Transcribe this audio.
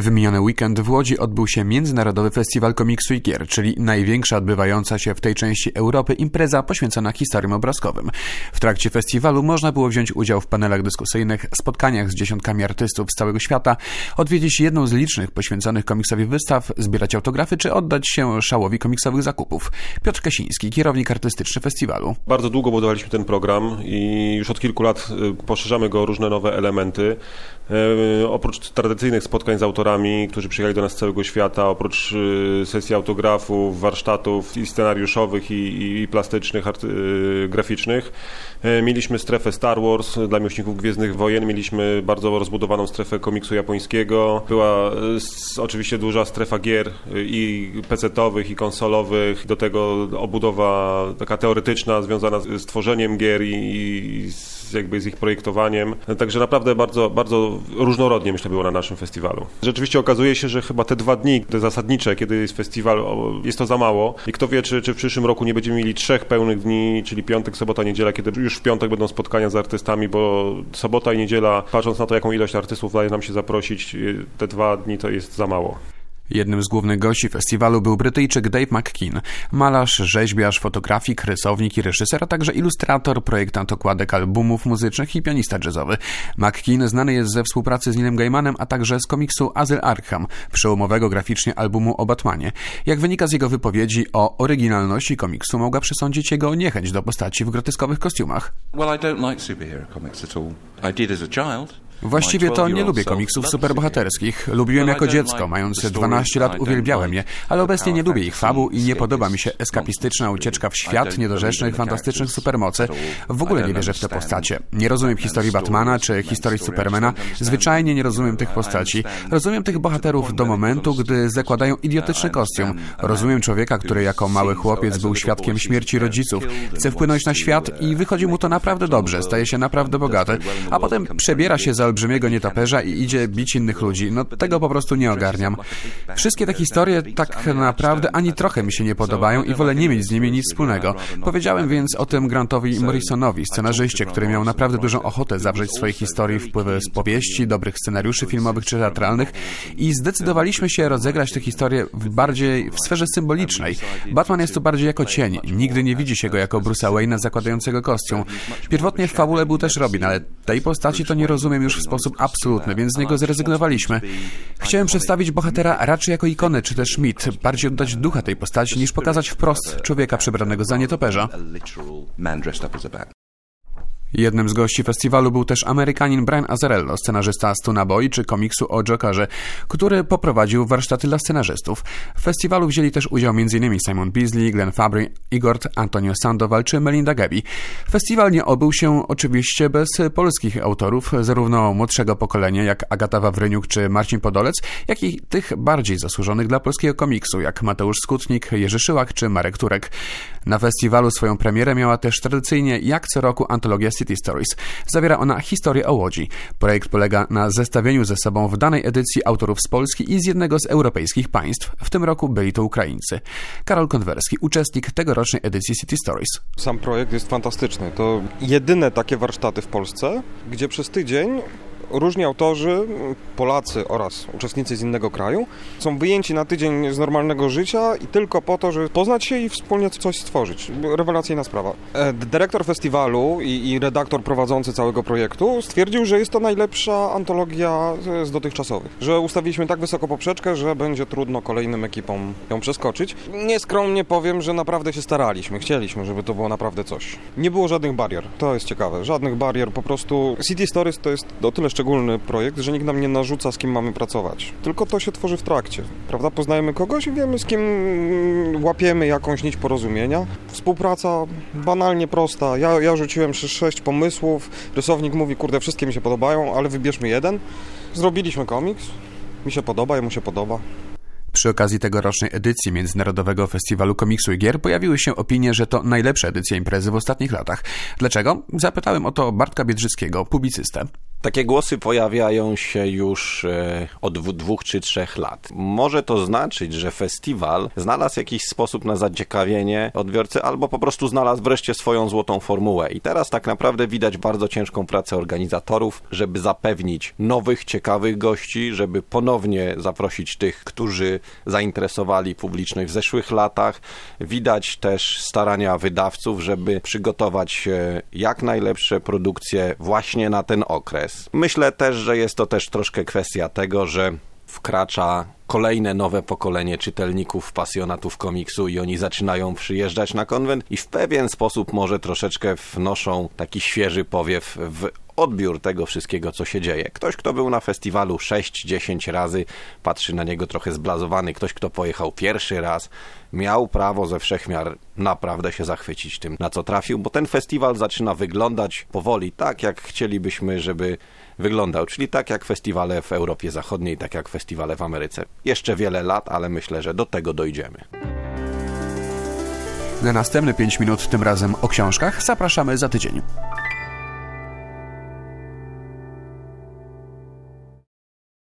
W miniony weekend w Łodzi odbył się Międzynarodowy Festiwal Komiksu i Gier, czyli największa odbywająca się w tej części Europy impreza poświęcona historiom obrazkowym. W trakcie festiwalu można było wziąć udział w panelach dyskusyjnych, spotkaniach z dziesiątkami artystów z całego świata, odwiedzić jedną z licznych poświęconych komiksowi wystaw, zbierać autografy czy oddać się szałowi komiksowych zakupów. Piotr Kasiński, kierownik artystyczny festiwalu. Bardzo długo budowaliśmy ten program i już od kilku lat y, poszerzamy go o różne nowe elementy. Y, oprócz tradycyjnych spotkań z autorami, autorami, którzy przyjechali do nas z całego świata, oprócz y, sesji autografów, warsztatów i scenariuszowych, i, i plastycznych, y, graficznych. Y, mieliśmy strefę Star Wars dla miłośników Gwiezdnych Wojen, mieliśmy bardzo rozbudowaną strefę komiksu japońskiego. Była oczywiście duża strefa gier i PC-owych, i konsolowych. Do tego obudowa taka teoretyczna związana z tworzeniem gier i, i z, jakby z ich projektowaniem. Także naprawdę bardzo, bardzo różnorodnie myślę było na naszym festiwalu rzeczywiście okazuje się, że chyba te dwa dni, te zasadnicze, kiedy jest festiwal, jest to za mało. I kto wie, czy, czy w przyszłym roku nie będziemy mieli trzech pełnych dni, czyli piątek, sobota, niedziela, kiedy już w piątek będą spotkania z artystami, bo sobota i niedziela, patrząc na to, jaką ilość artystów daje nam się zaprosić, te dwa dni to jest za mało. Jednym z głównych gości festiwalu był Brytyjczyk Dave McKean, malarz, rzeźbiarz, fotografik, rysownik i reżyser, a także ilustrator, projektant okładek albumów muzycznych i pianista jazzowy. McKean znany jest ze współpracy z Nilem Gaimanem, a także z komiksu Azyl Arkham, przełomowego graficznie albumu o Batmanie. Jak wynika z jego wypowiedzi o oryginalności komiksu, mogła przesądzić jego niechęć do postaci w groteskowych kostiumach. Well, I don't like superhero comics at all. I did as a child. Właściwie to nie lubię komiksów superbohaterskich. Lubiłem jako dziecko, mając 12 lat uwielbiałem je, ale obecnie nie lubię ich fabuł i nie podoba mi się eskapistyczna ucieczka w świat niedorzecznych, fantastycznych supermocy. W ogóle nie wierzę w te postacie. Nie rozumiem historii Batmana czy historii Supermana. Zwyczajnie nie rozumiem tych postaci. Rozumiem tych bohaterów do momentu, gdy zakładają idiotyczny kostium. Rozumiem człowieka, który jako mały chłopiec był świadkiem śmierci rodziców. Chce wpłynąć na świat i wychodzi mu to naprawdę dobrze, staje się naprawdę bogaty, a potem przebiera się za olbrzymiego nietoperza i idzie bić innych ludzi. No tego po prostu nie ogarniam. Wszystkie te historie tak naprawdę ani trochę mi się nie podobają i wolę nie mieć z nimi nic wspólnego. Powiedziałem więc o tym Grantowi Morrisonowi, scenarzyście, który miał naprawdę dużą ochotę zawrzeć w swojej historii wpływy z powieści, dobrych scenariuszy filmowych czy teatralnych i zdecydowaliśmy się rozegrać tę historię w bardziej w sferze symbolicznej. Batman jest tu bardziej jako cień. Nigdy nie widzi się go jako Bruce'a Wayne'a zakładającego kostium. Pierwotnie w fabule był też Robin, ale tej postaci to nie rozumiem już w sposób absolutny, więc z niego zrezygnowaliśmy. Chciałem przedstawić bohatera raczej jako ikonę, czy też mit, bardziej oddać ducha tej postaci, niż pokazać wprost człowieka przebranego za nietoperza. Jednym z gości festiwalu był też Amerykanin Brian Azarello, scenarzysta Stuna Boy czy komiksu o Jokerze, który poprowadził warsztaty dla scenarzystów. W festiwalu wzięli też udział m.in. Simon Beasley, Glenn Fabry, Igor, Antonio Sandoval czy Melinda Gabi. Festiwal nie obył się oczywiście bez polskich autorów, zarówno młodszego pokolenia jak Agata Wawryniuk czy Marcin Podolec, jak i tych bardziej zasłużonych dla polskiego komiksu, jak Mateusz Skutnik, Jerzy Szyłak czy Marek Turek. Na festiwalu swoją premierę miała też tradycyjnie jak co roku antologia Stories. Zawiera ona historię o Łodzi. Projekt polega na zestawieniu ze sobą w danej edycji autorów z Polski i z jednego z europejskich państw. W tym roku byli to Ukraińcy. Karol Konwerski, uczestnik tegorocznej edycji City Stories. Sam projekt jest fantastyczny. To jedyne takie warsztaty w Polsce, gdzie przez tydzień różni autorzy, Polacy oraz uczestnicy z innego kraju, są wyjęci na tydzień z normalnego życia i tylko po to, żeby poznać się i wspólnie coś stworzyć. Rewelacyjna sprawa. Dyrektor festiwalu i, i redaktor prowadzący całego projektu stwierdził, że jest to najlepsza antologia z dotychczasowych. Że ustawiliśmy tak wysoko poprzeczkę, że będzie trudno kolejnym ekipom ją przeskoczyć. Nieskromnie powiem, że naprawdę się staraliśmy. Chcieliśmy, żeby to było naprawdę coś. Nie było żadnych barier. To jest ciekawe. Żadnych barier. Po prostu City Stories to jest o tyle szczególny projekt, że nikt nam nie narzuca, z kim mamy pracować. Tylko to się tworzy w trakcie. Prawda? Poznajemy kogoś i wiemy, z kim łapiemy jakąś nić porozumienia. Współpraca banalnie prosta. Ja, ja rzuciłem sześć pomysłów. Rysownik mówi, kurde, wszystkie mi się podobają, ale wybierzmy jeden. Zrobiliśmy komiks. Mi się podoba, jemu się podoba. Przy okazji tegorocznej edycji Międzynarodowego Festiwalu Komiksu i Gier pojawiły się opinie, że to najlepsza edycja imprezy w ostatnich latach. Dlaczego? Zapytałem o to Bartka Biedrzyckiego, publicystę. Takie głosy pojawiają się już e, od dwóch czy trzech lat. Może to znaczyć, że festiwal znalazł jakiś sposób na zaciekawienie odbiorcy, albo po prostu znalazł wreszcie swoją złotą formułę. I teraz tak naprawdę widać bardzo ciężką pracę organizatorów, żeby zapewnić nowych, ciekawych gości, żeby ponownie zaprosić tych, którzy zainteresowali publiczność w zeszłych latach. Widać też starania wydawców, żeby przygotować jak najlepsze produkcje właśnie na ten okres. Myślę też, że jest to też troszkę kwestia tego, że wkracza kolejne nowe pokolenie czytelników, pasjonatów komiksu i oni zaczynają przyjeżdżać na konwent i w pewien sposób może troszeczkę wnoszą taki świeży powiew w odbiór tego wszystkiego, co się dzieje. Ktoś, kto był na festiwalu 6-10 razy, patrzy na niego trochę zblazowany. Ktoś, kto pojechał pierwszy raz, miał prawo ze wszechmiar naprawdę się zachwycić tym, na co trafił, bo ten festiwal zaczyna wyglądać powoli tak, jak chcielibyśmy, żeby wyglądał, czyli tak jak festiwale w Europie Zachodniej, tak jak festiwale w Ameryce. Jeszcze wiele lat, ale myślę, że do tego dojdziemy. Na następne 5 minut, tym razem o książkach, zapraszamy za tydzień.